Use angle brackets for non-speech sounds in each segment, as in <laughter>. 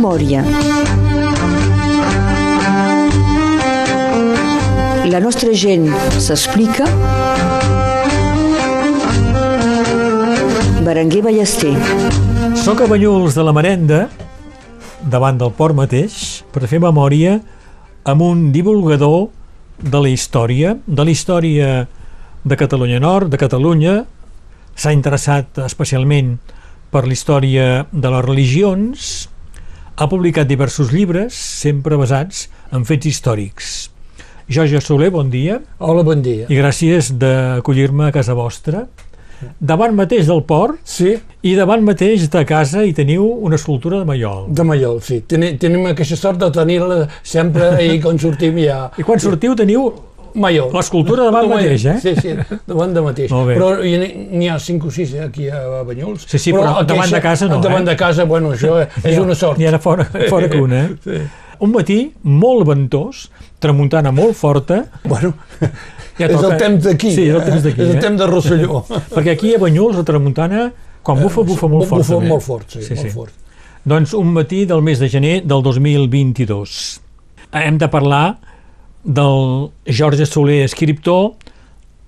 Memòria. La nostra gent s'explica. Berenguer Ballester. Soc a Banyuls de la Merenda, davant del port mateix, per fer memòria amb un divulgador de la història, de la història de Catalunya Nord, de Catalunya, s'ha interessat especialment per la història de les religions, ha publicat diversos llibres, sempre basats en fets històrics. Jorge Soler, bon dia. Hola, bon dia. I gràcies d'acollir-me a casa vostra. Davant mateix del port Sí, i davant mateix de casa hi teniu una escultura de Maiol. de Mallol, sí. Tenim, tenim aquesta sort de tenir-la sempre i quan sortim ja... I quan sortiu teniu Mallol. l'escultura davant Mallol. mateix, eh? Sí, sí, davant de mateix. Però n'hi ha 5 o 6 eh, aquí a Banyuls. Sí, sí, però davant de casa no, Davant eh? de casa, bueno, això <laughs> és una sort. N'hi ha fora, fora que una, eh? <laughs> Sí. Un matí molt ventós, tramuntana molt forta, Bueno, Ja és toca- el temps d'aquí. Sí, és el temps d'aquí, És eh? el temps de Rosselló. <laughs> perquè aquí a Banyuls, la tramuntana, quan bufa, bufa molt fort. Bufa també. molt fort, sí, Sí, molt sí. fort. Doncs un matí del mes de gener del 2022. Hem de parlar del Jorge Soler, escriptor,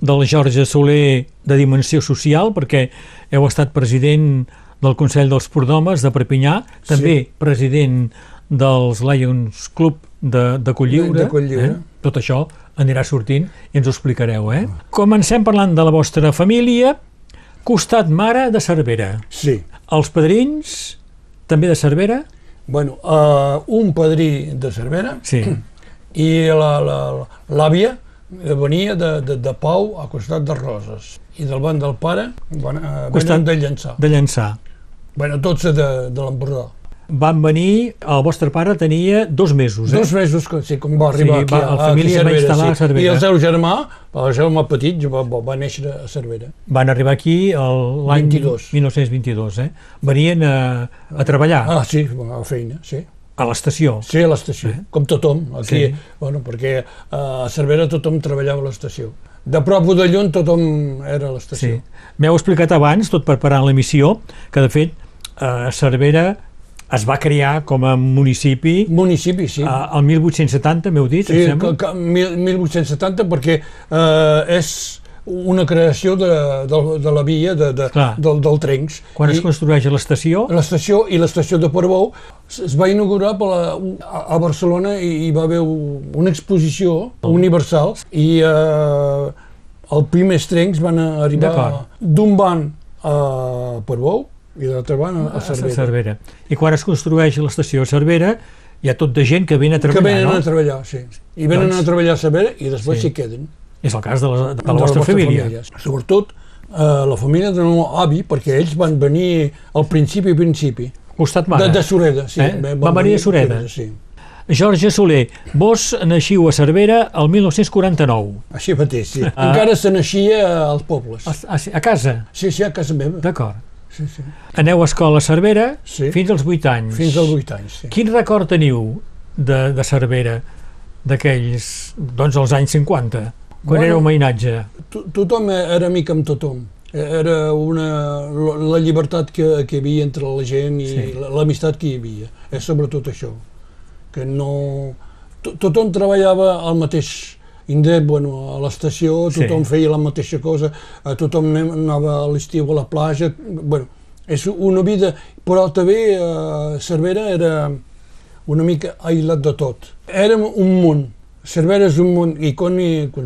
del Jorge Soler de dimensió social, perquè heu estat president del Consell dels Prodomes de Perpinyà, també president dels Lions Club de, de Colliure. De- de Cotlliure. Eh? Tot això anirà sortint i ens ho explicareu. Eh? Comencem parlant de la vostra família, costat mare de Cervera. Sí. Els padrins, també de Cervera? Bueno, uh, un padrí de Cervera Sí. <clears throat> i l'àvia venia de, de, de Pau a costat de Roses i del banc del pare van, Costat venen de Llançà. De Llançà. Bueno, tots de, de l'Empordà. Van venir, el vostre pare tenia dos mesos, eh? Dos mesos que sí, com va arribar Sí, aquí va- a, la família aquí va instal·lar a Cervera. I el seu germà, el germà petit, va, va, néixer a Cervera. Van arribar aquí l'any 22. 1922, eh? Venien a, a treballar Ah, sí, a feina, sí. A l'estació. Sí, a l'estació, Eh? com tothom. Aquí, Sí. bueno, perquè eh, a Cervera tothom treballava a l'estació. De prop o de lluny tothom era a l'estació. Sí. M'heu explicat abans, tot preparant l'emissió, que de fet eh, Cervera es va crear com a municipi Municipi, sí. eh, el 1870, m'heu dit, sí, em sembla? mil- 1870 perquè eh, és una creació de, de, de la via de, de, Clar. del, del Trencs. Quan es I construeix l'estació, l'estació i l'estació de Portbou es es va inaugurar per la, a, Barcelona i hi va haver un- una exposició universal i eh, els primers trencs van arribar d'un banc a Portbou i de l'altre banc a, a a Cervera. Cervera. I quan es construeix l'estació a Cervera, hi ha tot de gent que venen a que treballar, venen no? a treballar, sí. I venen Doncs- a treballar a Cervera i després Sí. s'hi queden. És el cas de la, de la de vostra família. Sobretot eh, la família del meu avi, perquè ells van venir al principi, principi. Costat De, mare. de Sureda, sí. Eh? Van venir a Sureda. Sí. Jorge Soler, vos naixiu a Cervera el 1949. Així mateix, sí. Ah. Encara se naixia als pobles. A, a, a casa? Sí, sí, a casa meva. D'acord. Sí, sí. Aneu a escola a Cervera Sí. fins als 8 anys. Fins als 8 anys, sí. Quin record teniu de, de Cervera d'aquells, doncs, els anys 50, quan Bueno. era un mainatge? To- Tothom era amic amb tothom. Era una, la, llibertat que, que hi havia entre la gent i Sí. la- l'amistat que hi havia. És sobretot això. Que no... to- Tothom treballava al mateix indret, bueno, a l'estació, Sí. tothom feia la mateixa cosa, eh, tothom anava a l'estiu a la platja, bueno, és una vida, però també eh, Cervera era una mica aïllat de tot. Érem un món, Cervera és un món, i quan,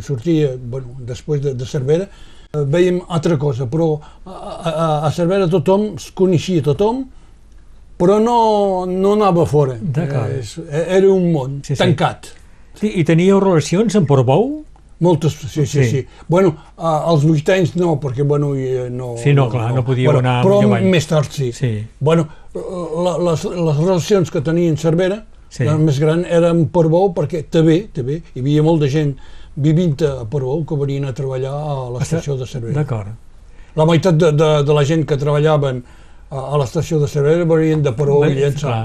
sortia, bueno, després de, de Cervera, eh, veiem altra cosa, però a, a, a Cervera tothom es coneixia tothom, però no, no anava fora. Eh, és- era un món Sí, sí. tancat. Sí, I teníeu relacions amb Portbou? Moltes, sí, sí, Sí. sí. Bueno, als vuit anys no, perquè bueno, i, no... Sí, no, clar, no podíeu bueno, anar Però més tard sí. Sí. Bueno, les, les relacions que tenien Cervera, Sí. la més gran, eren per Bou, perquè també, també, hi havia molta gent vivint a Portbou que venien a treballar a l'estació de Cervera. D'acord. La meitat de, de, de la gent que treballaven a, a l'estació de Cervera venien de Portbou i Llençà.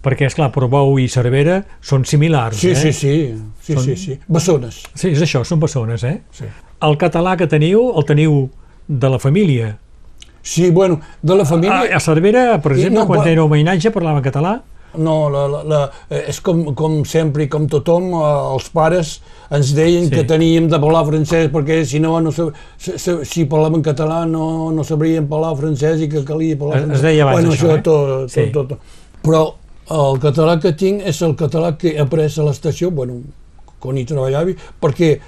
Perquè, és clar Portbou i Cervera són similars, Sí, eh? sí, sí, sí, Són- sí, sí. Bessones. Sí, és això, són persones, eh? Sí. El català que teniu, el teniu de la família. Sí, bueno, de la família... A, a Cervera, per I exemple, no, quan però- era homenatge parlaven català? No, la, la, la, eh, és com, com sempre i com tothom, eh, els pares ens deien Sí. que teníem de parlar francès perquè si no, no sab- si, parlàvem català no, no sabríem parlar francès i que calia parlar Es- es francès. deia abans bueno, això, eh? tot, tot, Sí. tot, tot. Però el català que tinc és el català que he après a l'estació, bueno, quan hi treballava, perquè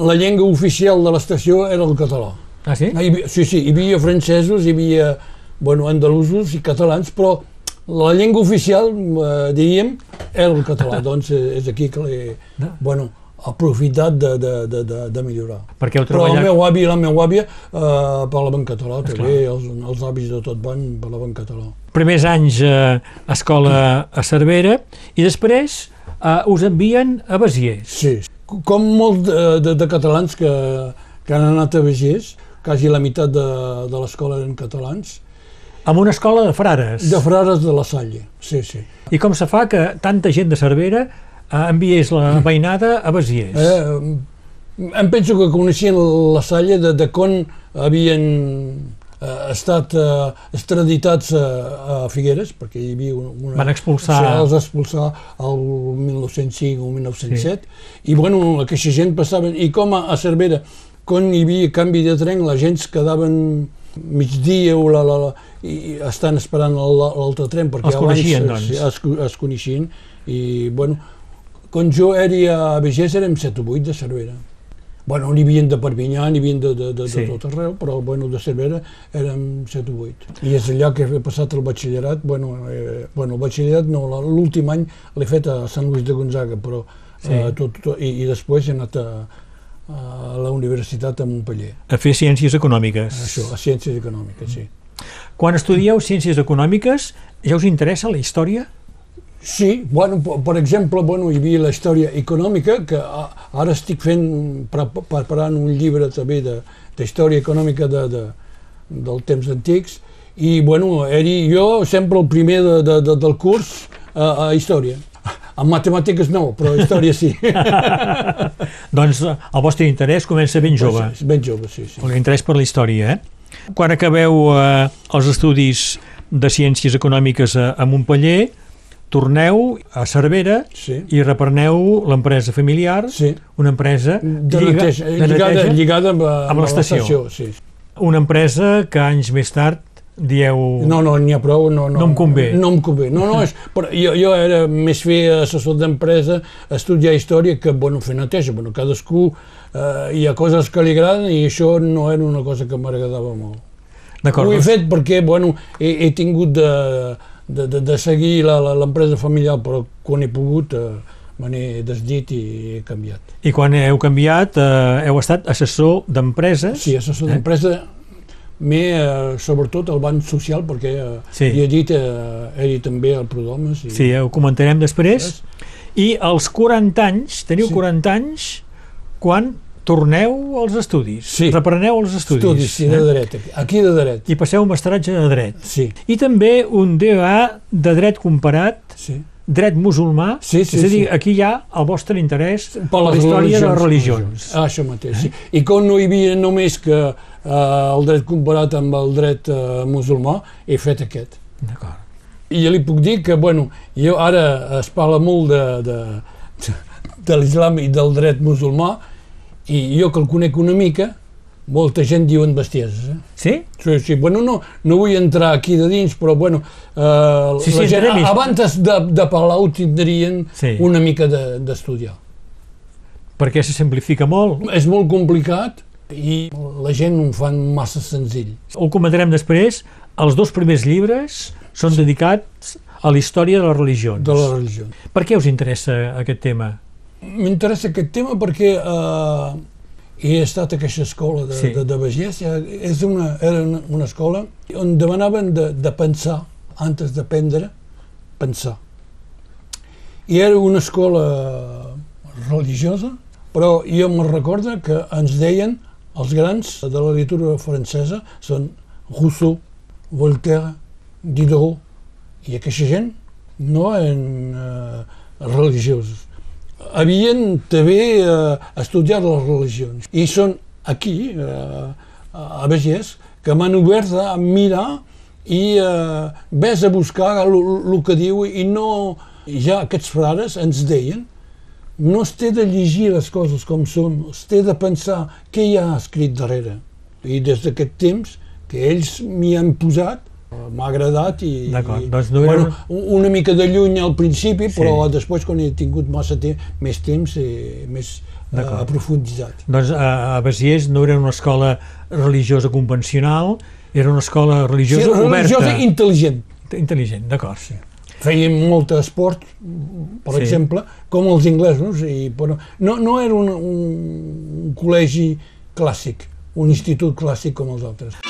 la llengua oficial de l'estació era el català. Ah, sí? Hi sí, sí, hi havia francesos, hi havia bueno, andalusos i catalans, però la llengua oficial, eh, diríem, era el català. doncs eh, és aquí que l'he No. bueno, aprofitat de, de, de, de, de millorar. Perquè heu Però el treballat... meu avi i la meva àvia eh, parlaven català, Esclar. també, els, els avis de tot van parlaven català. primers anys eh, a escola a Cervera i després eh, us envien a Besiers. Sí, com molts de, de, de catalans que, que han anat a Begés, quasi la meitat de, de l'escola eren catalans, Amb una escola de frares. de frares de la Salle, sí, sí. I com se fa que tanta gent de Cervera eh, enviés la <laughs> veïnada a Besiers? Eh, em penso que coneixien la Salle de, de quan havien eh, estat eh, extraditats a, a Figueres, perquè hi havia una... Van expulsar- Sí, els expulsar el 1905 o 1907, i bueno, aquesta gent passaven, i com a, a Cervera, quan hi havia canvi de tren, la gent es quedaven migdia o la, la, la, i estan esperant l'altre tren, perquè Els coneixien, doncs. es, es coneixien, i bueno, quan jo era a Begés érem 7 o 8 de Cervera. Bueno, n'hi havia de Perpinyà, n'hi havia de, de, de, Sí. de tot arreu, però bueno, de Cervera érem 7 o 8. I és allà que he passat el batxillerat, bueno, eh, bueno el batxillerat no, l'últim any l'he fet a Sant Luis de Gonzaga, però Sí. eh, tot, tot, i, i després he anat a, a la universitat a Montpellier. A fer ciències econòmiques. Això, a Ciències Econòmiques, sí. Quan estudieu ciències econòmiques, ja us interessa la història? Sí, bueno, per, exemple, bueno, hi havia la història econòmica, que ara estic fent, pre- preparant un llibre també de, de història econòmica de, de, del temps antics, i bueno, era jo sempre el primer de, de, de, del curs a, a història. En matemàtiques no, però història sí. <laughs> doncs eh, el vostre interès comença ben jove. Sí, ben jove, sí, sí. L'interès per la història, eh? Quan acabeu eh, els estudis de ciències econòmiques a, a Montpellier, torneu a Cervera Sí, i repreneu l'empresa familiar, sí. una empresa De lliga- neteja, de lligada, neteja, lligada amb, amb l'estació. Sí. una empresa que anys més tard dieu... No, no, n'hi ha prou, no, no. No em convé. No em convé. No, no, és, però jo, jo era més fer assessor d'empresa, estudiar història, que, bueno, fer neteja. Bueno, cadascú, eh, hi ha coses que li agraden i això no era una cosa que m'agradava molt. D'acord, Ho he doncs- fet perquè, bueno, he, he tingut de, de, de, de seguir l'empresa familiar, però quan he pogut eh, me n'he desdit i he canviat. I quan heu canviat, eh, heu estat assessor d'empreses. Sí, assessor d'empresa, m'he, eh, sobretot, el banc social, perquè eh, Sí. hi he dit, eh, he dit també el Prodomes. I... Sí, ho comentarem després. I als 40 anys, teniu Sí. 40 anys, quan torneu als estudis. Sí. Repreneu els estudis. Estudis, sí, de dret, aquí, aquí de dret. I passeu un mestratge de dret. Sí, I també un DA de dret comparat, sí. Dret musulmà, Sí, sí, és a dir, sí. aquí hi ha el vostre interès per, la història de les religions. religions. Ah, això mateix, sí. I com no hi havia només que eh, el dret comparat amb el dret eh, musulmà, he fet aquest. D'acord. I jo li puc dir que, bueno, jo ara es parla molt de, de, de l'islam i del dret musulmà, i jo que el conec una mica, molta gent diuen bestieses. Eh? Sí? Sí, sí, bueno, no, no vull entrar aquí de dins, però bueno, eh, Sí, sí, la gent, abans de, de parlar ho tindrien Sí. una mica de- d'estudiar. Perquè se simplifica molt. És molt complicat i la gent ho fan massa senzill. Ho comentarem després. Els dos primers llibres són dedicats a la història de les religions. de la religió. Per què us interessa aquest tema? M'interessa aquest tema perquè eh, he estat a aquesta escola de, Sí. de, de Begés, ja és una, era una, una escola on demanaven de, de pensar, antes d'aprendre, pensar. I era una escola religiosa, però jo me'n recordo que ens deien els grans de la literatura francesa són Rousseau, Voltaire, Diderot, i aquesta gent no eren eh, religiosos. Havien també eh, estudiat les religions. I són aquí, eh, a Begés, que m'han obert a mirar i eh, ves a buscar el que diu i no... Ja aquests frares ens deien no es té de llegir les coses com són, es té de pensar què hi ha escrit darrere. I des d'aquest temps que ells m'hi han posat, m'ha agradat i, i doncs no bueno, una mica de lluny al principi, sí. però després quan he tingut massa temps, més temps, eh, més eh, aprofunditzat. Doncs a, a Besiers no era una escola religiosa convencional, era una escola religiosa sí, oberta. religiosa intel·ligent. Intel·ligent, d'acord, sí. Feien molt esport, per sí. exemple, com els inglesos, i, però no, no era un, un col·legi clàssic, un institut clàssic com els altres.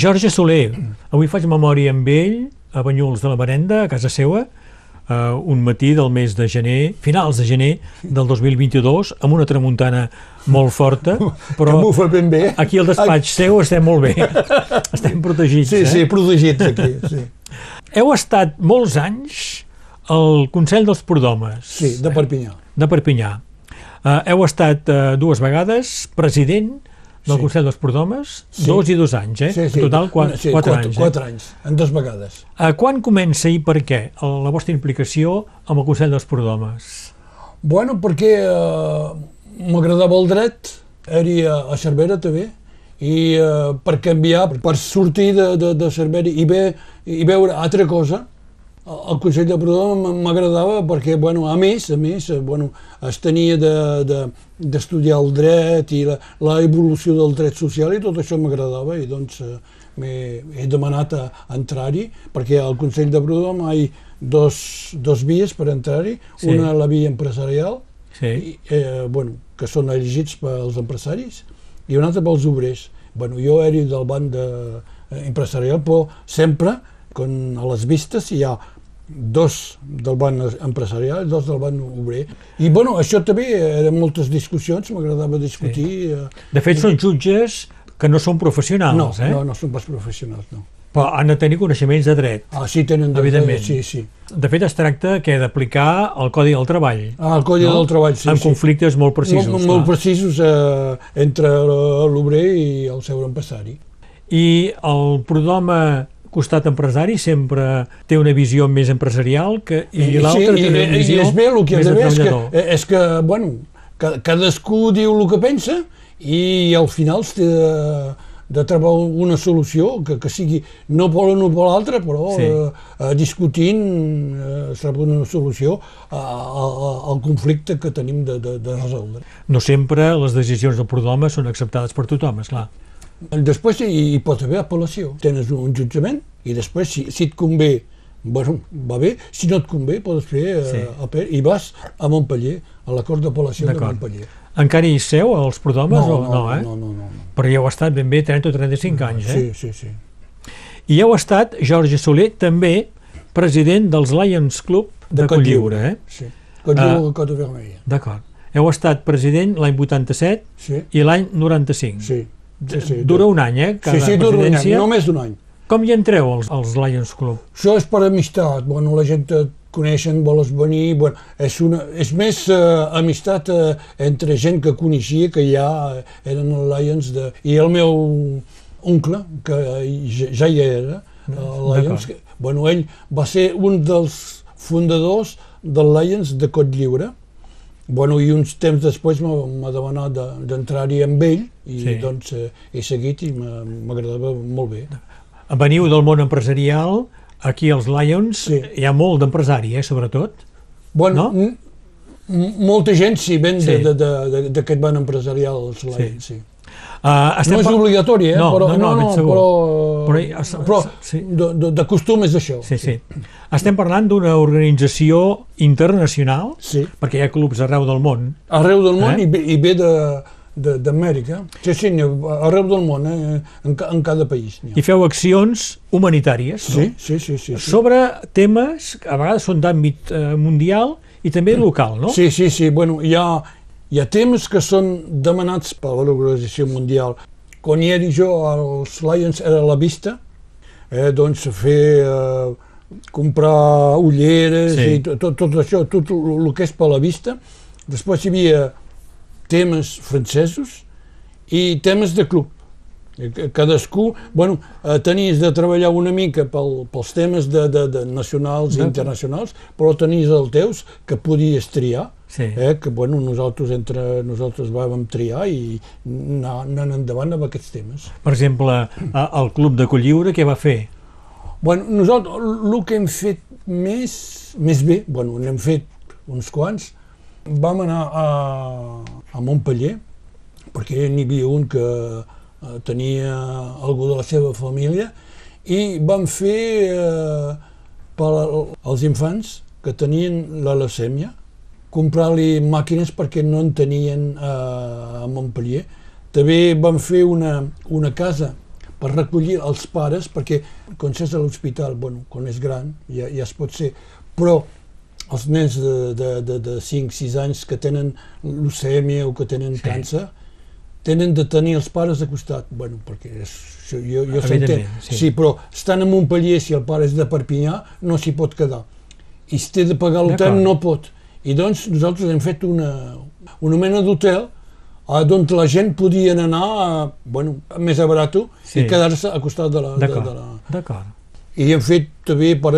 Jorge Soler, avui faig memòria amb ell, a Banyuls de la Merenda, a casa seva, uh, un matí del mes de gener, finals de gener del 2022, amb una tramuntana molt forta, <laughs> però que ben bé. aquí al despatx seu estem molt bé, <laughs> estem protegits. Sí, eh? sí, protegits aquí, sí. Heu estat molts anys al Consell dels Prodomes. Sí, de Perpinyà. De Perpinyà. Uh, heu estat uh, dues vegades president del sí. Consell dels Prodomes, sí. dos i dos anys, eh? Sí, sí. En total, quatre, sí, quatre, quatre anys. Quatre anys, en dues vegades. Eh? Quan comença i per què la vostra implicació amb el Consell dels Prodomes? Bueno, perquè eh, m'agradava el dret, era a Cervera també, i eh, per canviar, per sortir de, de, de Cervera i, ve, i veure altra cosa, el Consell de Prudom m'agradava perquè, bueno, a més, a més, eh, bueno, es tenia d'estudiar de, de, el dret i la, la evolució del dret social i tot això m'agradava i doncs eh, he demanat a, entrar-hi perquè al Consell de Prudom hi ha dos, dos vies per entrar-hi, sí. una la via empresarial, sí. i, eh, bueno, que són elegits pels empresaris, i una altra pels obrers. Bueno, jo era del banc de, eh, empresarial, però sempre quan a les vistes hi ha dos del banc empresarial, dos del banc obrer. I bueno, això també eren moltes discussions, m'agradava discutir. Sí. Eh. De fet, són jutges que no són professionals, no, eh? No, no són pas professionals, no. Però han de tenir coneixements de dret. Ah, sí, tenen de Evidentment. Sí, sí. De fet, es tracta que d'aplicar el Codi del Treball. Ah, el Codi no? del Treball, sí. Amb sí. conflictes molt precisos. Molt, molt precisos eh, entre l'obrer i el seu empresari. I el Prodoma costat empresari sempre té una visió més empresarial que, i l'altra sí, té una visió i és bé, el que més de és que, és que, bueno, cadascú diu el que pensa i al final té de, de trobar una solució que, que sigui no per l'un o per l'altre, però sí. eh, discutint eh, es troba una solució a, a, al conflicte que tenim de, de, de resoldre. No sempre les decisions del Prodoma són acceptades per tothom, és clar. Després hi, hi pot haver apel·lació. Tens un jutjament i després, si, si et convé bueno, va bé, si no et convé pots fer eh, Sí. a peu i vas a Montpellier, a la Cort d'Apel·lació de. Montpellier. Encara hi seu, als prodomes, o no, eh? no, no, no, no. Però ja heu estat ben bé 30 o 35 anys, eh? Sí, sí, sí. I heu estat, Jorge Soler, també president dels Lions Club de, De Cotlliure, eh? sí. Que Ah. diu Cota Vermella. D'acord. Heu estat president l'any 87 Sí, i l'any 95. sí. Sí, sí. Dura un any, eh? Cada sí, sí, dura un any, només un any. Com hi entreu, als, als Lions Club? Això és per amistat, bueno, la gent et coneixen, vols venir, bueno, és, una, és més eh, amistat eh, entre gent que coneixia, que ja eh, eren els Lions, de, i el meu oncle, que ja, ja hi era, el Lions, D'acord. que, bueno, ell va ser un dels fundadors del Lions de Cotlliure, Bueno, i uns temps després m'ha demanat de- d'entrar-hi amb ell i Sí. doncs eh, he seguit i m'agradava molt bé. Veniu del món empresarial, aquí als Lions Sí. hi ha molt d'empresari, eh, sobretot. Bueno, No? molta gent sí ven Sí. sí. d'aquest ban empresarial, els Lions, sí. Uh, No és par- obligatori, eh? No, però, no, no, ben segur. però, Però però sí. de, de, de costum és això. Sí, sí. Estem parlant d'una organització internacional, sí. perquè hi ha clubs arreu del món. Arreu del món Eh? i, ve, i ve de d'Amèrica. Sí, sí, arreu del món, eh? en, ca- en cada país. I feu accions humanitàries no? Sí, sí, sí, sí. sí. sobre temes que a vegades són d'àmbit eh, mundial i també local, no? Sí, sí, sí. Bueno, hi ha, hi ha temes que són demanats per l'Organització Mundial. Quan hi era jo, els Lions era a la vista, eh, doncs fer, eh, comprar ulleres Sí. i tot, tot, això, tot el que és per la vista. Després hi havia temes francesos i temes de club. Eh, ca- Cadascú, bueno, eh, tenies de treballar una mica pel, pels temes de, de, de nacionals i internacionals, però tenies els teus que podies triar, Sí. eh, que bueno, nosaltres entre nosaltres vam triar i anar, anant endavant amb aquests temes. Per exemple, el Club de Colliure, què va fer? Bueno, nosaltres el que hem fet més, més bé, bueno, n'hem fet uns quants, vam anar a, a Montpellier, perquè n'hi havia un que eh, tenia algú de la seva família, i vam fer eh, per als infants que tenien la leucèmia, comprar-li màquines perquè no en tenien eh, a Montpellier. També vam fer una, una casa per recollir els pares, perquè quan s'és a l'hospital, bueno, quan és gran, ja, ja es pot ser, però els nens de, de, de, de 5-6 anys que tenen leucèmia o que tenen Sí. càncer, tenen de tenir els pares de costat, bueno, perquè és, jo, jo s'entén. Sí. Sí. però estan a Montpellier, si el pare és de Perpinyà, no s'hi pot quedar. I si té de pagar l'hotel, no pot. I doncs nosaltres hem fet una, una mena d'hotel eh, d'on la gent podien anar, eh, bueno, més a barato, Sí. i quedar-se a costat de la, de, D'acord, la... d'acord. I hem fet també per,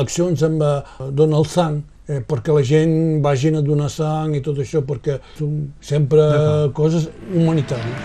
accions amb eh, donar el sang, eh, perquè la gent vagin a donar sang i tot això, perquè són sempre coses humanitàries.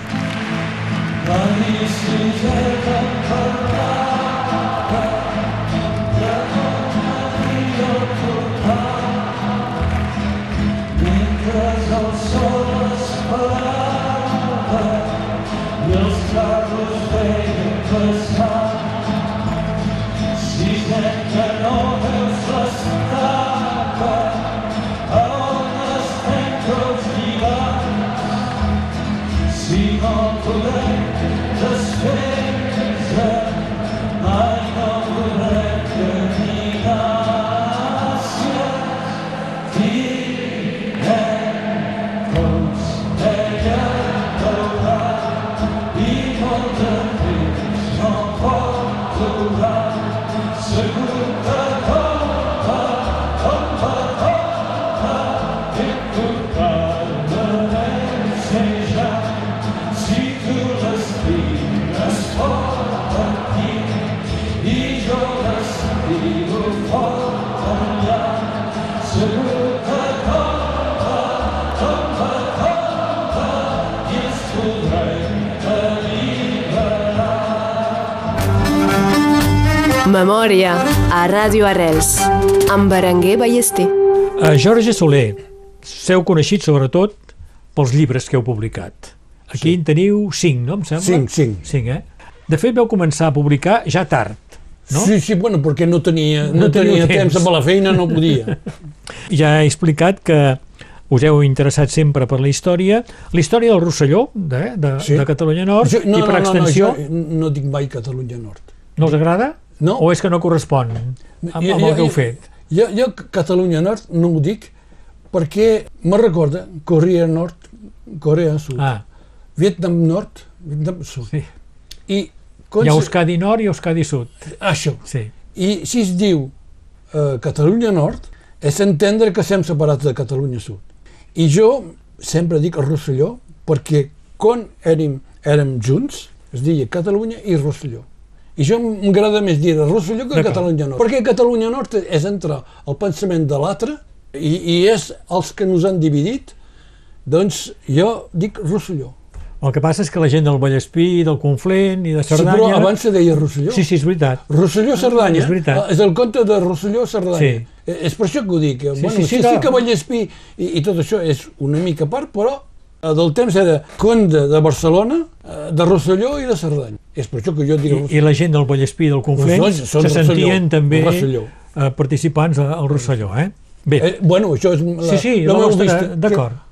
Memòria a Ràdio Arrels amb Berenguer Ballester. Uh, Jorge Soler, seu coneixit sobretot pels llibres que heu publicat. Aquí Sí. en teniu cinc, no em sembla? Cinc, cinc. Cinc, eh? De fet, vau començar a publicar ja tard. no? Sí, sí, bueno, perquè no tenia, no, No tenia temps. temps. amb la feina, no podia. <laughs> Ja he explicat que us heu interessat sempre per la història, la història del Rosselló, de, de, Sí. de Catalunya Nord, Jo- i per extensió, No, no, jo no dic mai Catalunya Nord. no us agrada? No. O és que no correspon amb, amb Jo- el que heu fet? Jo, jo Catalunya Nord no ho dic perquè me recorda Corea Nord, Corea Sud, Ah, Vietnam Nord, Vietnam Sud. sí. I Hi ha Euskadi Nord i Euskadi Sud. Això. Sí. I si es diu eh, Catalunya Nord, és entendre que estem separats de Catalunya Sud. I jo sempre dic Rosselló perquè quan érem, érem junts es deia Catalunya i Rosselló. I jo m'agrada més dir Rosselló que. Catalunya Nord. Perquè Catalunya Nord és entre el pensament de l'altre i, i és els que nos han dividit, doncs jo dic Rosselló. El que passa és que la gent del Vallespí, del Conflent i de Sí, Cerdanya... però abans se deia Rosselló. Sí, sí, és veritat. Rosselló Cerdanya. És veritat. Ah, És el conte de Rosselló Cerdanya. Sí. Eh, És per això que ho dic. Sí, bueno, sí, sí, sí, sí, sí que Vallespí i, i tot això és una mica part, però eh, del temps era conde de Barcelona, eh, de Rosselló i de Cerdanya. És per això que jo dic... I, I la gent del Vallespí i del Conflent dos són se Rosselló, sentien també Rosselló. eh, participants al Rosselló, eh? Bé, Eh, bueno, això és la, sí, sí, la la nostra, vista. d'acord.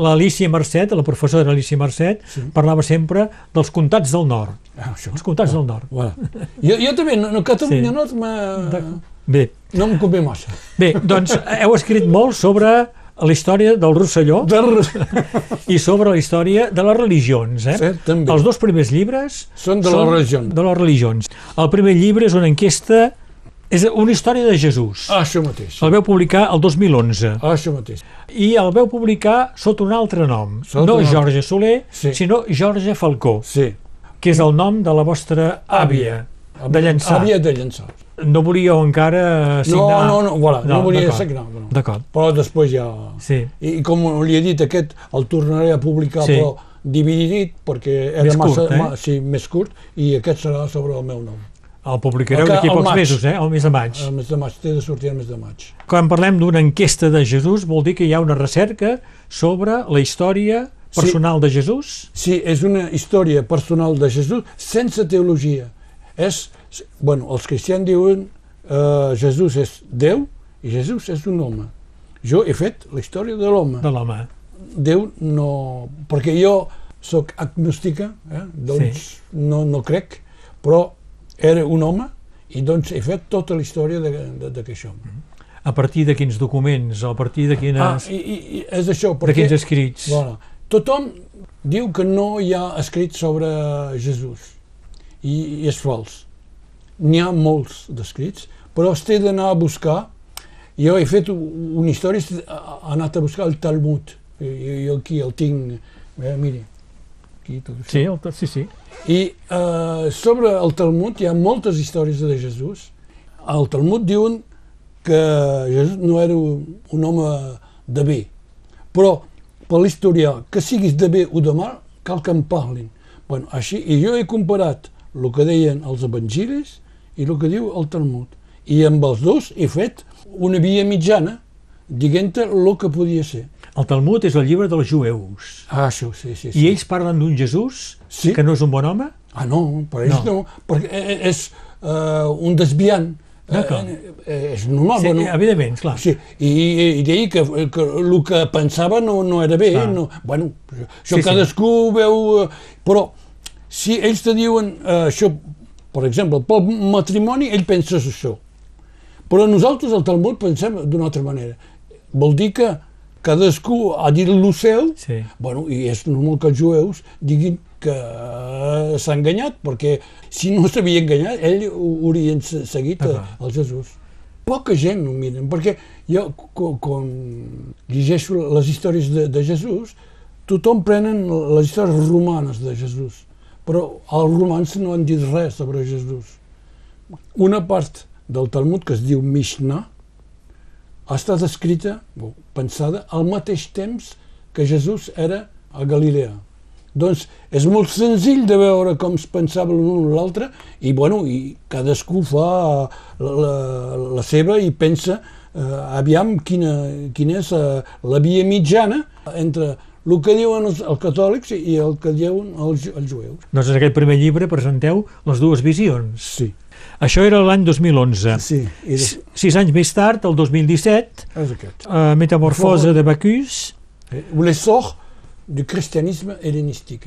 L'Alicia Mercet, la professora Alicia Mercet, Sí. parlava sempre dels comtats del nord. Ah, això. Els comtats del nord. Voilà. Jo, jo també, no, no Catalunya Sí. Nord m'ha-. Bé, no em convé massa. bé, doncs heu escrit molt sobre la història del Rosselló De... <laughs> i sobre la història de les religions. Eh? Sí, també. Els dos primers llibres Són de les religions. De les religions. El primer llibre és una enquesta, és una història de Jesús. Ah, això mateix. El veu publicar el 2011 Ah, això mateix. i el veu publicar sota un altre nom. Sota no altre. Jorge Soler, Sí. sinó Jorge Falcó, Sí. que és el nom de la vostra àvia, de llançar. Havia de llançar. No volíeu encara No, signar... no, no, voilà, no, volia d'acord. signar. No. D'acord, Però després ja... sí. I, I com li he dit, aquest el tornaré a publicar, Sí. però dividit, perquè era Més massa, curt, eh? ma, sí, més curt, i aquest serà sobre el meu nom. El publicareu d'aquí pocs maig. mesos, eh? El mes de maig. El mes de maig, té de sortir el mes de maig. Quan parlem d'una enquesta de Jesús, vol dir que hi ha una recerca sobre la història personal de Jesús? Sí, és una història personal de Jesús sense teologia. És, bueno, els cristians diuen eh, Jesús és Déu i Jesús és un home. Jo he fet la història de l'home. De l'home. Déu no... Perquè jo sóc agnòstica, eh? doncs no, no crec, però era un home i doncs he fet tota la història de- de- d'aquest home. A partir de quins documents? A partir de quines... Ah, i, i, és això, de perquè quins escrits? voilà, tothom diu que no hi ha escrit sobre Jesús i, i és fals. N'hi ha molts d'escrits, però es té d'anar a buscar. Jo he fet u- una història, he anat a buscar el Talmud. I, jo aquí el tinc, eh, miri, aquí tot això. Sí, el, sí, sí. I eh, sobre el Talmud hi ha moltes històries de Jesús. Al Talmud diuen que Jesús no era un, un home de bé, però per l'historial, que siguis de bé o de mal, cal que en parlin. Bueno, així, I jo he comparat el que deien els evangelis i el que diu el Talmud. I amb els dos he fet una via mitjana, diguent-te el que podia ser. El Talmud és el llibre dels jueus. Ah, això, sí, sí. sí. I ells parlen d'un Jesús Sí. que no és un bon home? Ah, no, per ells no, No. perquè e- és uh, un desviant. D'acord. Eh, és normal, Sí, bueno, evidentment, clar. sí, i, i, deia que, que el que pensava no, no era bé, Clar. no, bueno, això Sí, sí. cadascú veu... eh, Però si ells te diuen eh, això, per exemple, pel matrimoni, ell pensa això. Però nosaltres al Talmud pensem d'una altra manera. Vol dir que cadascú ha dit el seu, Sí. bueno, i és normal que els jueus diguin que eh, s'ha enganyat, perquè si no s'havia enganyat, ell ho haurien se- seguit D'acord. el Jesús. Poca gent ho miren, perquè jo, quan llegeixo les històries de, de Jesús, tothom prenen les històries romanes de Jesús, però els romans no han dit res sobre Jesús. Una part del Talmud que es diu Mishnah ha estat escrita, pensada, al mateix temps que Jesús era a Galilea. Doncs és molt senzill de veure com es pensava l'un o l'altre i, bueno, i cadascú fa la, la seva i pensa eh, aviam quina, quina és eh, la via mitjana entre el que diuen els, els catòlics i el que diuen els, els jueus. Doncs en aquest primer llibre presenteu les dues visions. Sí. Això era l'any 2011. Sí, i. S- Sis anys més tard, el 2017, és aquest. uh, Metamorfose de Bacchus, Eh, L'essor du cristianisme hel·lenístic.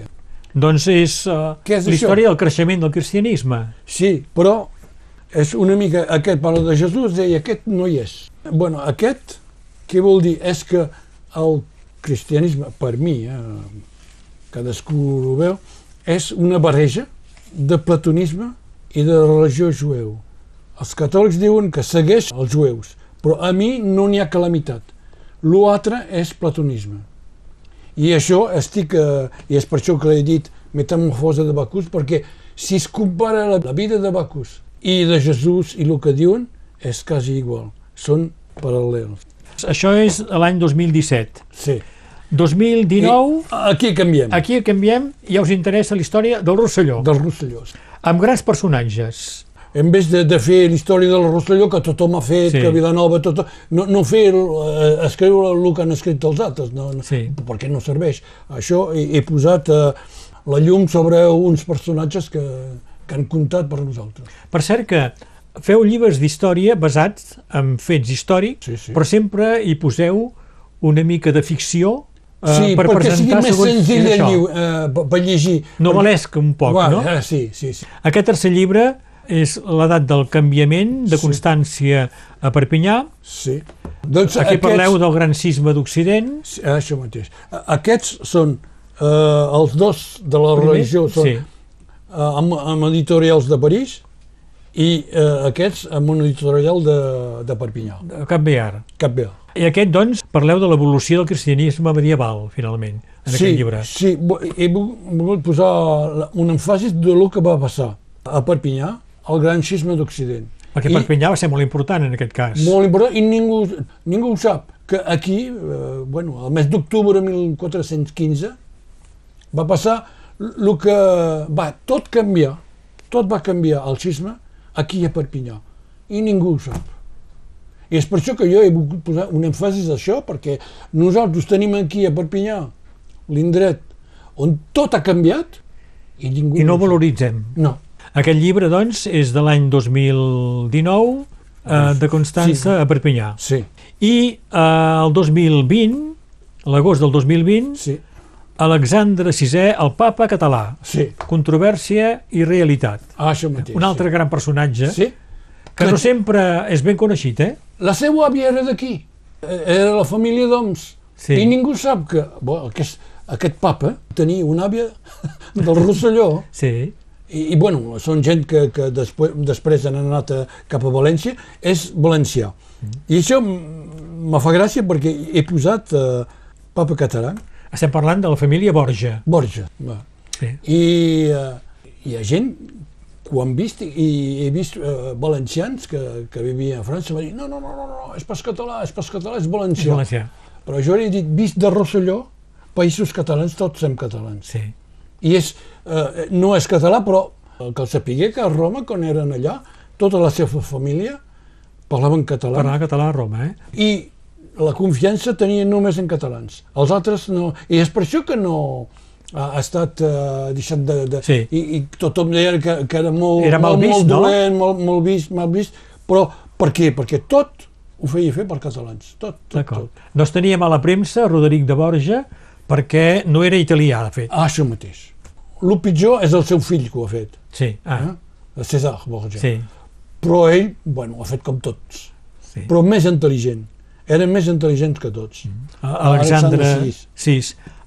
doncs és uh, és la història del creixement del cristianisme. Sí, però és una mica... Aquest parla de Jesús, deia, aquest no hi és. bueno, aquest, què vol dir? És que el cristianisme, per mi, eh, cadascú ho veu, és una barreja de platonisme i de religió jueu. Els catòlics diuen que segueix els jueus, però a mi no n'hi ha calamitat. L'altre és platonisme. I això estic, eh, i és per això que l'he dit metamorfosa de Bacús, perquè si es compara la, la vida de Bacús i de Jesús i el que diuen, és quasi igual. Són paral·lels. Això és l'any 2017. Sí. 2019, I aquí canviem. aquí canviem, ja us interessa la història del Rosselló, Dels Rossellós. amb grans personatges. En vez de, de fer la història del Rosselló, que tothom ha fet, sí. que Vilanova, tot, no, no fer, eh, escriure el que han escrit els altres, no, no, Sí. perquè no serveix. Això he, he posat eh, la llum sobre uns personatges que, que han comptat per nosaltres. Per cert que feu llibres d'història basats en fets històrics, Sí, sí. però sempre hi poseu una mica de ficció eh, sí, per perquè sigui més segons senzill això. lliu, eh, per, llegir. Novel·lesc un poc, Va, no? Eh, sí, sí, sí. Aquest tercer llibre és l'edat del canviament, de Sí. Constància a Perpinyà. sí. Doncs Aquí aquests, parleu del gran cisme d'Occident. Sí, Això mateix. A- Aquests són eh, els dos de la Primer, religió, són sí. eh, amb, amb editorials de París i eh, aquests amb un editorial de, de Perpinyà, de Cap Bear. Cap bé. I aquest, doncs, parleu de l'evolució del cristianisme medieval, finalment, en sí, aquest llibre. Sí, he vol- volgut posar un èmfasis de lo que va passar a Perpinyà, al gran xisme d'Occident. Perquè I- Perpinyà va ser molt important en aquest cas. Molt important, i ningú, ningú ho sap, que aquí, eh, bueno, al mes d'octubre de 1415, va passar el que va tot canviar, tot va canviar el xisme aquí a Perpinyà, i ningú ho sap. I és per això que jo he volgut posar un èmfasis d'això, perquè nosaltres tenim aquí a Perpinyà l'indret on tot ha canviat i ningú I no valoritzem. No, Aquest llibre, doncs, és de l'any 2019, eh, de Constança Sí. a Perpinyà. sí, I eh, el 2020, l'agost del 2020, sí, Alexandre VI, el papa català. sí, Controvèrsia i realitat. ah, això mateix. Un altre gran personatge Sí. sí. que no sempre és ben coneixit, eh? La seva àvia era d'aquí, Eh, era la família d'Oms. Sí. I ningú sap que bo, aquest, aquest papa tenia una àvia <laughs> del Rosselló. Sí. I, i bueno, són gent que, que després, després han anat a, cap a València, és valencià. I això me fa gràcia perquè he posat eh, papa català, Estem parlant de la família Borja. Borja. Va. Sí. I eh, hi ha gent que ho han vist i he vist eh, valencians que, que vivien a França va dir no, no, no, no, no, és pas català, és pas català, és És valencià. valencià. Però jo he dit, vist de Rosselló, països catalans, tots som catalans. Sí. I és, eh, no és català, però el que el sapigué que a Roma, quan eren allà, tota la seva família parlaven català. Parlar català a Roma, eh? I la confiança tenia només en catalans. Els altres no. I és per això que no ha, estat eh, deixat de... de Sí. i, I tothom deia que, que era molt, Era mal molt, vist, molt no? dolent, molt, molt vist, mal vist, però per què? Perquè tot ho feia fer per catalans. Tot, tot, tot. Doncs tenia mala premsa Roderic de Borja perquè no era italià, de fet. Ah, això mateix. El pitjor és el seu fill que ho ha fet. Sí. Ah, Eh? César Borja. sí. Però ell, bueno, ho ha fet com tots. sí. Però més intel·ligent. Eren més intel·ligents que tots. A- Alexandre Alexandre VI.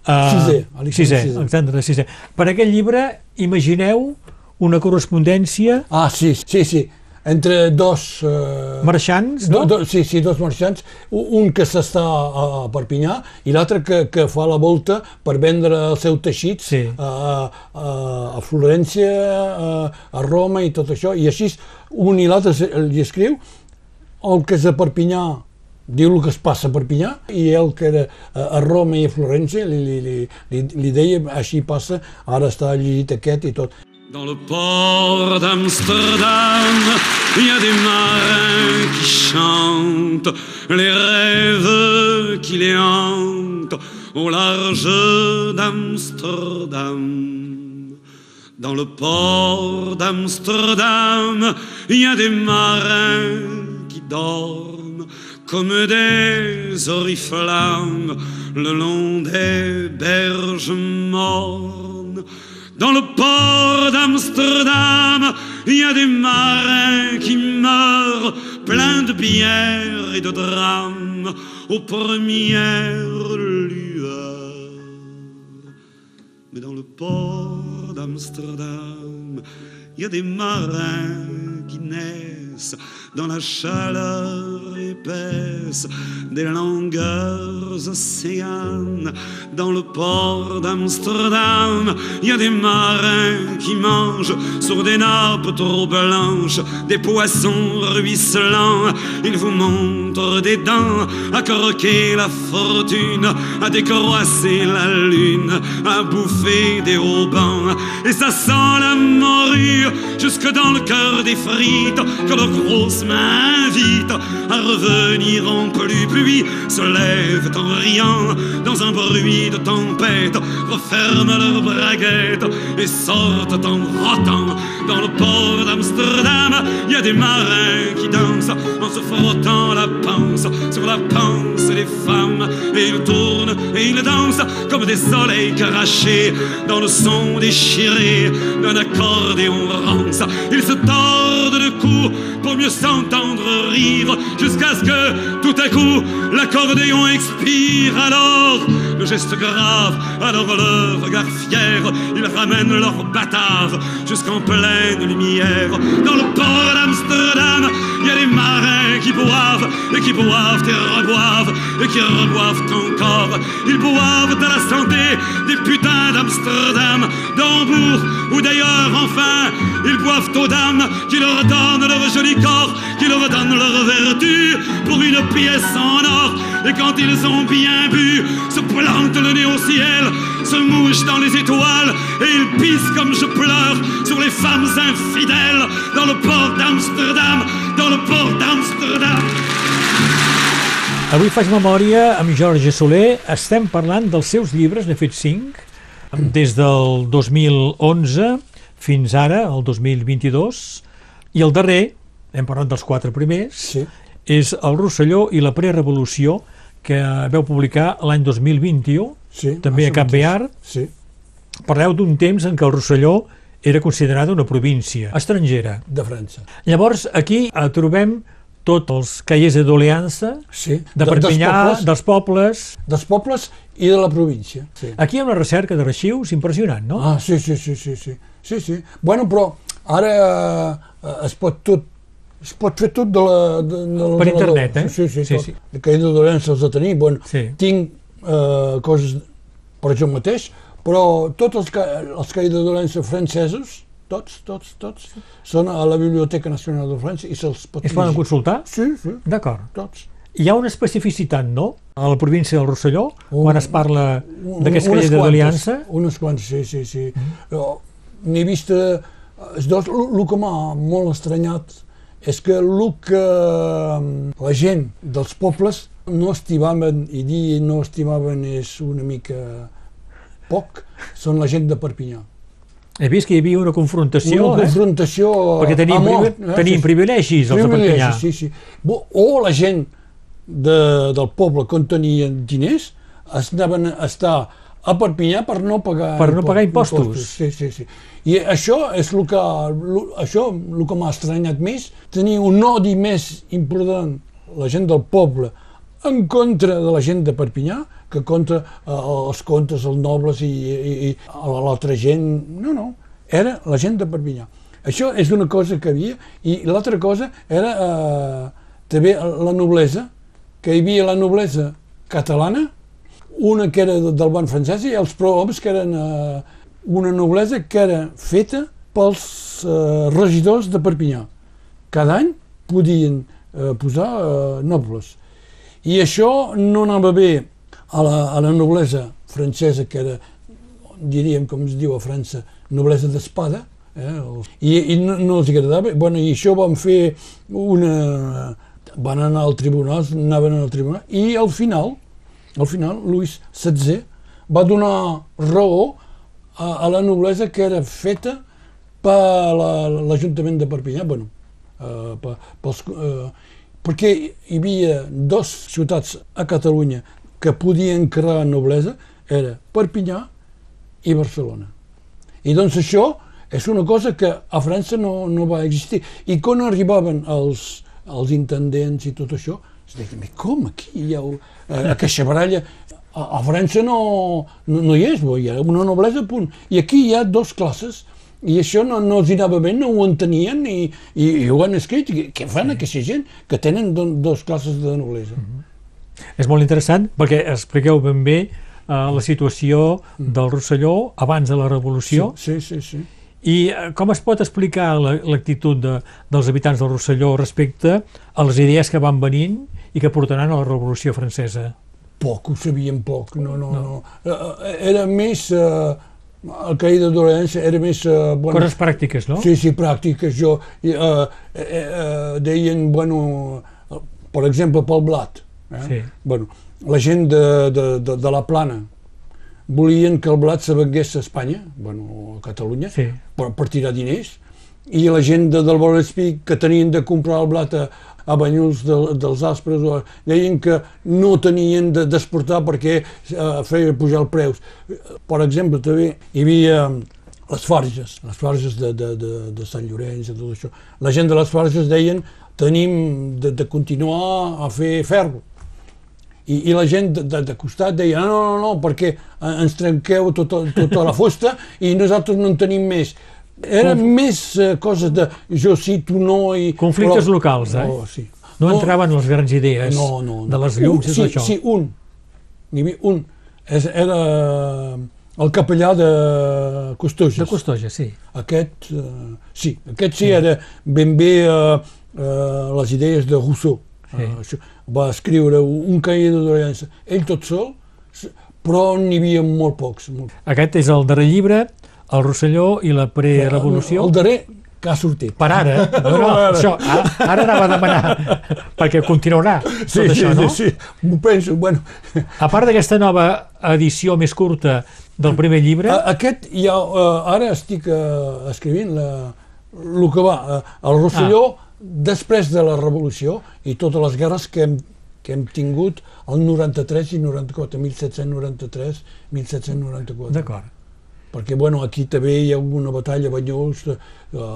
Uh, Sisè, Alexandre Sisè, Sisè. Alexandre VI. Per aquest llibre, imagineu una correspondència Ah, sí, sí, sí. Entre dos... Eh, marxants, do, no? do, sí, sí, dos marxants, un que s'està a, a Perpinyà i l'altre que, que fa la volta per vendre el seu teixit Sí. a, a, a Florència, a, a Roma i tot això, i així un i l'altre li escriu, el que és a Perpinyà diu el que es passa a Perpinyà i el que era a a Roma i a Florència li, li, li, li, li deia així passa, ara està llegit aquest i tot. Dans le port d'Amsterdam, il y a des marins qui chantent les rêves qui les hantent au large d'Amsterdam. Dans le port d'Amsterdam, il y a des marins qui dorment comme des oriflammes le long des berges mornes. Dans le port d'Amsterdam, il y a des marins qui meurent pleins de bière et de drames aux premières lueurs. Mais dans le port d'Amsterdam, il y a des marins qui naissent dans la chaleur des longueurs océanes. Dans le port d'Amsterdam, il y a des marins qui mangent sur des nappes trop blanches des poissons ruisselants. Ils vous montrent des dents à croquer la fortune, à décroisser la lune, à bouffer des haubans. Et ça sent la morue jusque dans le cœur des frites que leurs grosses mains invitent à revenir en pluie. Puis se lèvent en riant dans un bruit de tempête, referment leurs braguettes et sortent en rotant dans le port d'Amsterdam. Il y a des marins qui dansent en se frottant la panse sur la panse des femmes. Et ils tournent et ils dansent comme des soleils crachés dans le son déchiré d'un accordéon rance. Ils se tordent le cou pour mieux s'entendre rire jusqu'à que tout à coup l'accordéon expire. Alors le geste grave, alors le regard fier, ils ramènent leur batave jusqu'en pleine lumière. Dans le port d'Amsterdam, il y a des marins qui boivent et qui boivent et reboivent et qui reboivent encore. Ils boivent à la santé des putains d'Amsterdam, d'Hambourg ou d'ailleurs, enfin, ils boivent aux dames qui leur donnent leur joli corps, qui leur donnent leur vertu pour une pièce en or. Et quand ils ont bien bu, se plantent le nez au ciel, se mouchent dans les étoiles et ils pissent comme je pleure sur les femmes infidèles dans le port d'Amsterdam, dans le port d'Amsterdam. Avui faig memòria amb Jorge Soler. Estem parlant dels seus llibres, n'he fet cinc, des del 2011 fins ara, el 2022, i el darrer, hem parlat dels quatre primers, Sí. És El Rosselló i la prerevolució, que veu publicar l'any 2021, Sí, també a Cap. Bear. Sí, Parleu d'un temps en què el Rosselló era considerada una província estrangera. de França. Llavors, aquí eh, trobem tots els cahiers de doleança Sí, de de- Perpinyà, dels pobles. dels pobles. Dels pobles i de la província. Sí. Aquí hi ha una recerca d'arxius impressionant, no? Ah, sí, sí, sí, sí, sí. sí, sí. Bueno, però ara eh, es pot tot es pot fer tot de la, de, de l'ordenador. internet, eh? Sí, sí, Sí, tot. sí. De caïda de dolència els de tenir. Bueno, Sí. tinc eh, coses per jo mateix, però tots els, ca els caïda de dolència francesos, tots, tots, tots, són a la Biblioteca Nacional de França i se'ls pot Es poden consultar? Sí, sí, D'acord. tots. Hi ha una especificitat, no? A la província del Rosselló, Un- quan es parla Un- d'aquest unes cahier de doleança? Unes quantes, sí, sí, sí. Mm. N'he vist... eh, dos, el que m'ha molt estranyat és que el que eh, la gent dels pobles no estimaven, i dir no estimaven és una mica poc, són la gent de Perpinyà. He vist que hi havia una confrontació, una eh? confrontació Perquè tenim, a mort, privi tenim sí. privilegis, els de Perpinyà. Privilegis, sí, sí. O la gent de, del poble que tenien diners es anaven a estar a Perpinyà per no pagar, Per no pagar impostos. Sí, sí, sí. I això és el que, això, el que m'ha estranyat més, tenir un odi més important la gent del poble en contra de la gent de Perpinyà que contra eh, els contes, els nobles i, i, i l'altra gent. No, no, era la gent de Perpinyà. Això és una cosa que havia, i l'altra cosa era eh, també la noblesa, que hi havia la noblesa catalana, una que era de- del banc francès i els prohomes que eren eh, una noblesa que era feta pels eh, regidors de Perpinyà. Cada any podien eh, posar eh, nobles. I això no anava bé a la, a la noblesa francesa, que era, diríem, com es diu a França, noblesa d'espada, eh? i, i no, no els agradava. Bueno, I això van fer una... van anar al tribunal, anaven al tribunal, i al final, al final, Louis XVI va donar raó a, a la noblesa que era feta per la- l'Ajuntament de Perpinyà, bueno, eh, per, pels, eh, perquè hi havia dos ciutats a Catalunya que podien crear noblesa, era Perpinyà i Barcelona. I doncs això és una cosa que a França no, no va existir. I quan arribaven els, els intendents i tot això, es deien, "Mais com aquí hi ha eh, aquesta baralla? A, a França no, no, no hi és, bo, hi ha una noblesa, punt. I aquí hi ha dos classes, i això no, no els anava bé, no ho entenien i, i, i ho han escrit. Què fan aquesta gent que tenen do, dos classes de noblesa? És molt interessant perquè expliqueu ben bé eh, la situació del Rosselló abans de la Revolució Sí, sí, sí. i eh, com es pot explicar la- l'actitud de, dels habitants del Rosselló respecte a les idees que van venint i que portaran a la Revolució Francesa. Poc, ho sabíem poc, no, no, no. no. Eh, Era més, eh, el caïda d'Orense era més... Eh, bueno, Coses pràctiques, no? Sí, sí, pràctiques. Jo, eh, eh, eh, deien, bueno, eh, per exemple, pel blat. Eh? Sí. Bueno, la gent de, de, de, de la plana volien que el blat se vengués a Espanya, bueno, a Catalunya, Sí. per, per tirar diners, i la gent de, del Vallespí que tenien de comprar el blat a, a Banyuls de, dels Aspres o- deien que no tenien de- d'exportar perquè eh, feia pujar els preus. Per exemple, també hi havia les farges, les farges de, de, de, de Sant Llorenç i tot això. La gent de les farges deien tenim de, de continuar a fer ferro. I, i la gent de, de, de costat deia no, no, no, perquè eh, ens trenqueu tota, tota la fusta i nosaltres no en tenim més. Eren més eh, coses de jo sí, tu no i... Conflictes locals, eh? Oh, sí. No entraven les grans idees no, no, no. de les llums un, sí, això. Sí, un. N'hi havia un. És, era el capellà de Costoges. De Costoja, sí. Aquest, eh, sí, aquest sí, era ben bé eh, eh, les idees de Rousseau. Sí. Eh, això, va escriure un cahier de dolença, ell tot sol, però n'hi havia molt pocs. Molt. Aquest és el darrer llibre, El Rosselló i la prerevolució. El darrer que ha sortit. Per ara, eh? <laughs> no, no, això, ara, anava a demanar, perquè continuarà tot això, no? sí, sí, m'ho penso. Bueno, A part d'aquesta nova edició més curta del primer llibre, a- aquest ja, eh, ara estic eh, escrivint la, el que va, el Rosselló després de la Revolució i totes les guerres que hem, que hem tingut el 93 i 94, 1793, 1794. d'acord, perquè bueno, aquí també hi ha una batalla a Banyols, eh,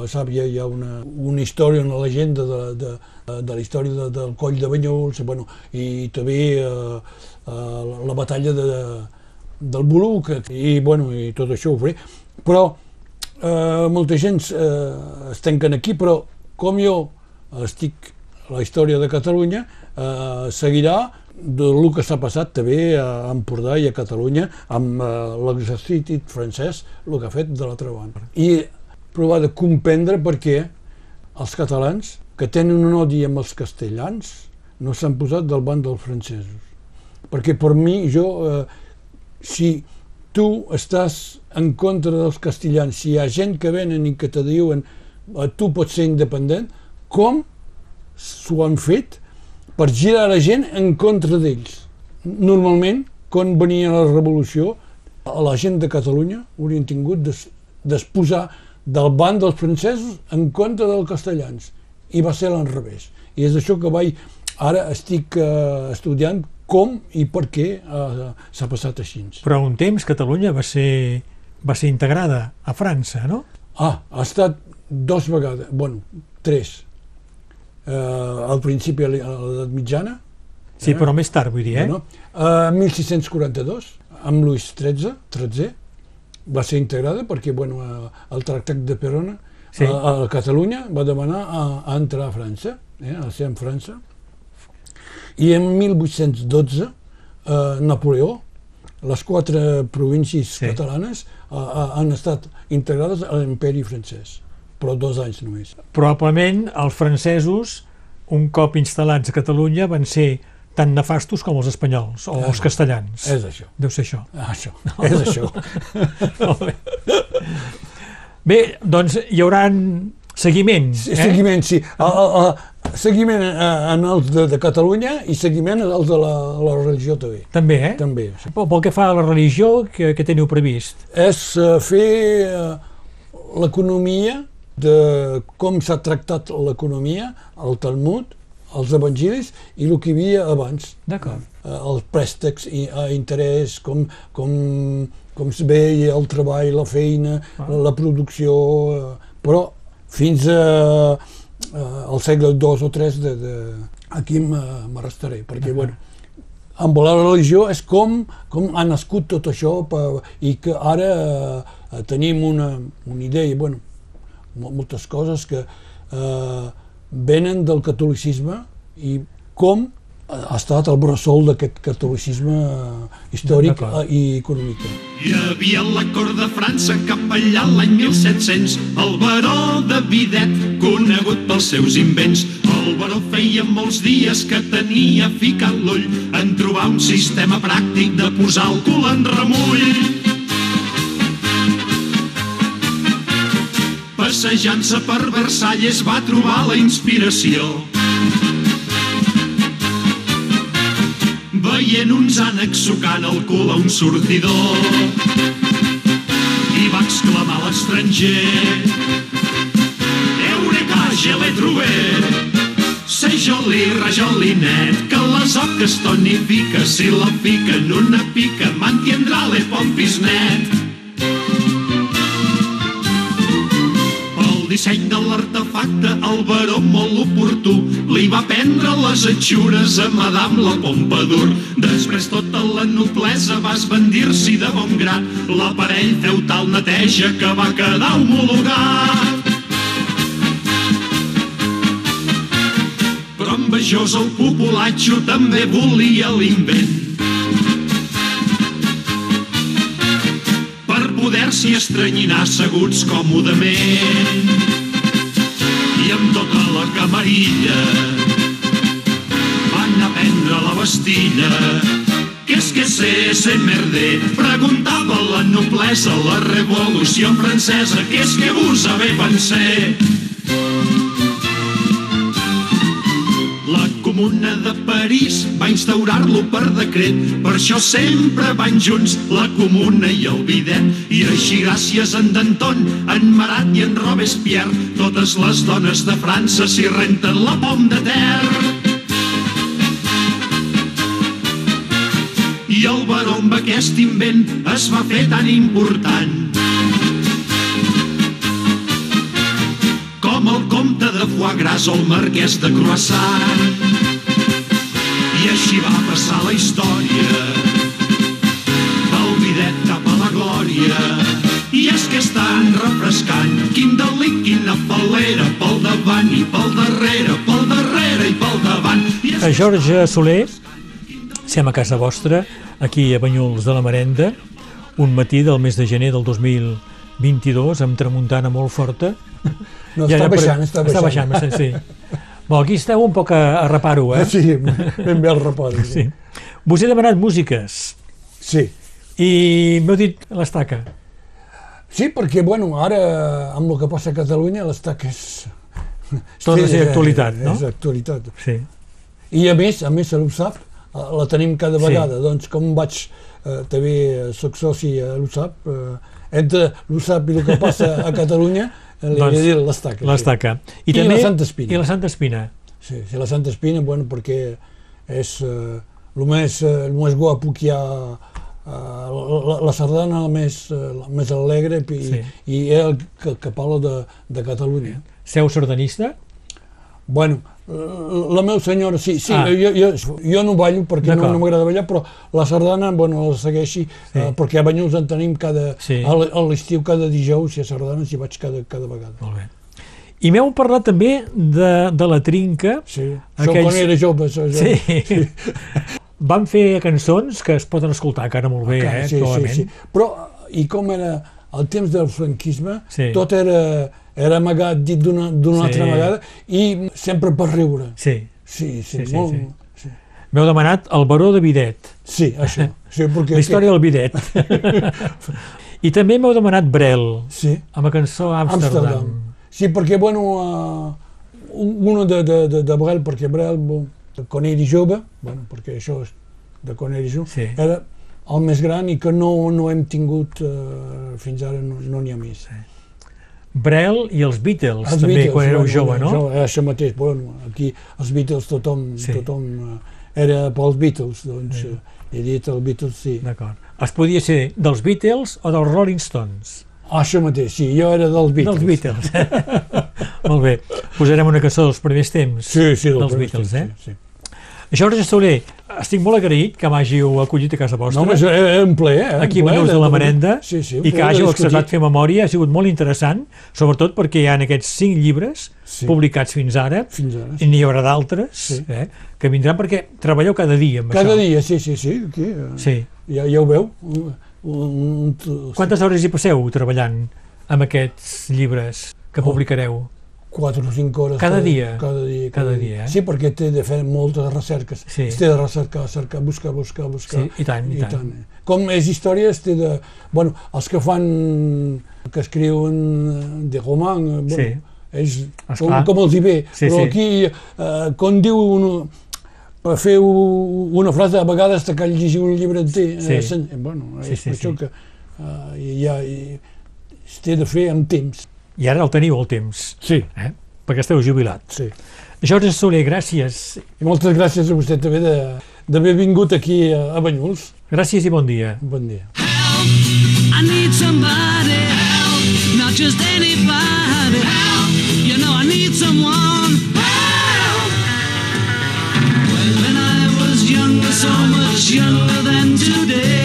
sap, hi ha, hi ha una, una història, una legenda de, de, de la història de, del coll de Banyols, bueno, i també eh, eh, la batalla de, del Boluc, i, bueno, i tot això ho faré. Però eh, molta gent eh, es tanquen aquí, però com jo estic a la història de Catalunya, eh, seguirà del que s'ha passat també a Empordà i a Catalunya amb eh, l'exèrcit francès, el que ha fet de l'altra banda. I provar de comprendre per què els catalans, que tenen un odi amb els castellans, no s'han posat del banc dels francesos. Perquè per mi, jo, eh, si tu estàs en contra dels castellans, si hi ha gent que venen i que te diuen eh, tu pots ser independent, com s'ho han fet per girar la gent en contra d'ells. Normalment, quan venia la revolució, la gent de Catalunya haurien tingut de, de posar del banc dels francesos en contra dels castellans. I va ser l'enrevés. I és això que vaig... Ara estic eh, estudiant com i per què eh, s'ha passat així. però un temps Catalunya va ser, va ser integrada a França, no? Ah, ha estat dos vegades, bueno, tres. Eh, al principi a l'edat mitjana, Sí, però més tard, vull dir, eh? Bueno, eh, 1642, amb Luis XIII, XIII, va ser integrada perquè bueno, eh, el tractat de Perona Sí. a, a Catalunya va demanar a, a entrar a França, eh, a ser en França, i en 1812 eh, Napoleó, les quatre províncies Sí. sí. catalanes eh, eh, han estat integrades a l'imperi francès, però dos anys només. Probablement els francesos, un cop instal·lats a Catalunya, van ser tan nefastos com els espanyols o els castellans. És això. Deu ser això. Això, és això. <laughs> Molt bé. Bé, doncs hi haurà seguiments. Eh? Seguiment, sí. A, a, a, seguiment en els de, de Catalunya i seguiment en els de la, la religió també. També, eh? També. Sí. Pel pel que fa a la religió, què, què teniu previst? És eh, fer eh, l'economia, de com s'ha tractat l'economia, el Talmud, els evangelis i el que hi havia abans. D'acord. Eh, els préstecs i, a interès, com, com, com es veia el treball, la feina, Ah. la, la producció, eh, però fins a, eh, al segle II o III de, de, aquí m'arrestaré, perquè, bueno, amb la religió és com, com ha nascut tot això per, i que ara eh, tenim una, una idea, bueno, moltes coses que eh, venen del catolicisme i com ha estat el bressol d'aquest catolicisme eh, històric eh, i econòmic. Hi havia la cort de França capellà l'any 1700 el baró de Videt, conegut pels seus invents. El baró feia molts dies que tenia ficat l'ull en trobar un sistema pràctic de posar el cul en remull. Passejant-se per Versalles va trobar la inspiració. Veient uns ànecs sucant el cul a un sortidor i va exclamar l'estranger Eureka, je l'he trobat C'est joli, rajolinet, que les oques tonifica, si la pica en una pica, mantindrà le pompis disseny de l'artefacte, el baró molt oportú li va prendre les atxures a Madame la Pompadour. Després tota la noblesa va esbandir-s'hi de bon grat. L'aparell feu tal neteja que va quedar homologat. Però envejós el populatxo també volia l'invent. Poder-s'hi estranyinar asseguts còmodament. I amb tota la camarilla van aprendre la Bastilla. Qu'est-ce que c'est, c'est merder? Preguntava la noblesa, la revolució francesa. Qu'est-ce que vous avez pensé? Comuna de París va instaurar-lo per decret, per això sempre van junts la Comuna i el Bidet. I així gràcies a en Danton, en Marat i en Robespierre, totes les dones de França s'hi renten la pom de terra. I el baró amb aquest invent es va fer tan important com el comte de Foie Gras o el marquès de Croissant. Així va passar la història del bidet cap a la glòria. I és que és tan refrescant, quin delit, quina falera, pel davant i pel darrere, pel darrere i pel davant. I és A Jorge Soler, sem a casa vostra, aquí a Banyuls de la Marenda, un matí del mes de gener del 2022, amb tramuntana molt forta. No, Ja, està baixant, està Està baixant. baixant, sí. <laughs> Bon, aquí esteu un poc a, a reparo, eh? <laughs> Sí, ben bé el repòs. Sí. Vos he demanat músiques sí. i m'heu dit l'estaca. Sí, perquè, bueno, ara, amb el que passa a Catalunya, l'estac és... A ser és- actualitat, no? És actualitat. Sí. I a més, a més, a l'USAP, eh, la tenim cada Sí. vegada. Doncs com vaig, eh, també eh, soc soci a l'USAP, eh, entre l'USAP i el que passa a Catalunya, eh, li Doncs, dit l'estaca. L'estaca. I la Santa Espina. I la Santa Espina. Sí, sí, la Santa Espina, bueno, perquè és eh, el, més, eh, el més guapo que hi ha eh, la, la sardana la més, eh, la més alegre i, Sí. i el que, que parla de, de Catalunya. Seu sardanista? Bueno, la, meva senyora, sí, sí Ah. jo, jo, jo no ballo perquè no, no m'agrada ballar, però la sardana, bueno, la segueixi, Sí. eh, perquè a Banyuls en tenim cada, Sí. a l'estiu cada dijous i a sardanes hi vaig cada, cada vegada. Molt bé. I m'heu parlat també de, de la trinca. Sí, això Aquells- quan era jove. Això, això. Sí. Van fer cançons que es poden escoltar encara molt bé, Clar, eh, sí, sí, sí. Però, i com era el temps del franquisme, Sí. tot era, era amagat, dit d'una Sí. altra vegada, i sempre per riure. Sí. Sí, sí, Sí, sí, molt... sí. Sí, M'heu demanat el baró de Bidet, sí això. Sí, perquè, la història del Bidet. <laughs> I també m'heu demanat Brel, Sí, amb la cançó Amsterdam. Amsterdam. Sí, perquè, bueno, uh, una de, de, de, de Brel, perquè Brel, bon, quan era jove, bueno, perquè això és de quan era jove, Sí. era el més gran i que no, no hem tingut uh, fins ara, no n'hi no ha més. Brel i els Beatles, Els també, Beatles, quan éreu bueno, jove, no? Jo, això mateix, bueno, aquí els Beatles tothom, Sí. tothom eh, era pels Beatles, doncs Sí. sí. he dit els Beatles sí. D'acord. Es podia ser dels Beatles o dels Rolling Stones? Ah, això mateix, sí, jo era dels Beatles. Dels Beatles. <laughs> Molt bé. Posarem una cançó dels primers temps Sí, sí, dels primers Beatles, temps, eh? Sí, sí. Jorge Soler, estic molt agraït que m'hàgiu acollit a casa vostra. No, era un plaer, eh? aquí a Banyuls de la Merenda sí, sí, i que hàgiu acceptat fer memòria ha sigut molt interessant, sobretot perquè hi ha aquests cinc llibres Sí. publicats fins ara Fins ara. i n'hi haurà d'altres Sí. eh, que vindran perquè treballeu cada dia amb Cada això. dia, sí, sí, sí, aquí, eh, Sí. ja, ja ho veu. Quantes hores hi passeu treballant amb aquests llibres que Oh. Publicareu? 4 o 5 hores. Cada dia? Cada dia. Cada dia, eh? Sí, perquè té de fer moltes recerques. Sí. Es té de recercar, cercar, buscar, buscar, buscar. Sí, i tant, i tant. eh. Com és història, es té de... Bueno, els que fan... que escriuen de roman, eh, bueno, Sí. ells, com, Esclar. com els hi ve. Sí, Però sí. aquí, eh, com diu un, per fer una frase, a vegades te cal llegir un llibre enter. Sí. Eh, sen- eh, bueno, és Sí, sí, per això sí. que eh, ja, i, es té de fer amb temps. I ara el teniu el temps, Sí, eh? perquè esteu jubilat. sí. Jorge Soler, gràcies. I moltes gràcies a vostè també de- d'haver vingut aquí a, a Banyuls. Gràcies i bon dia. Bon dia. I need somebody help, not just anybody help. You know I need someone help. When I was younger, so much younger than today,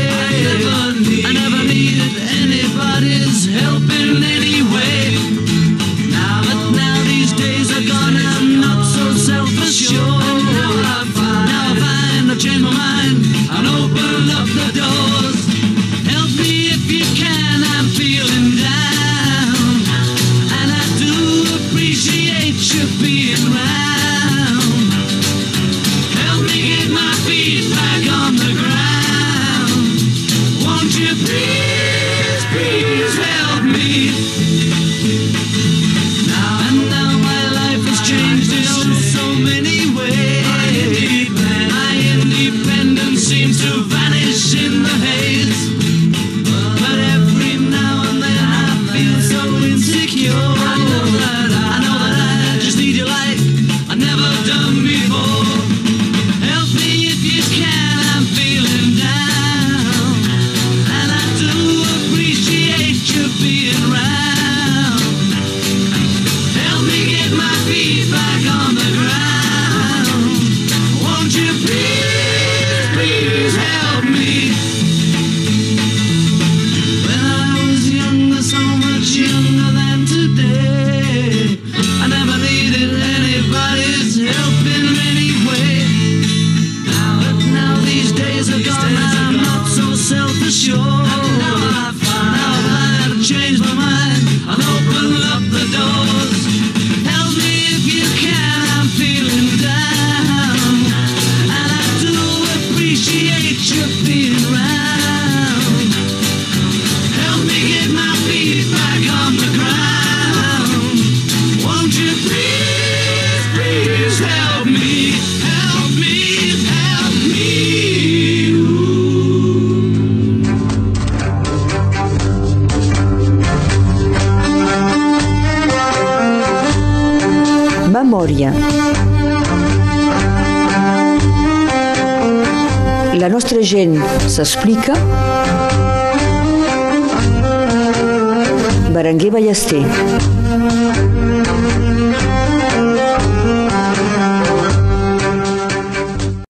before.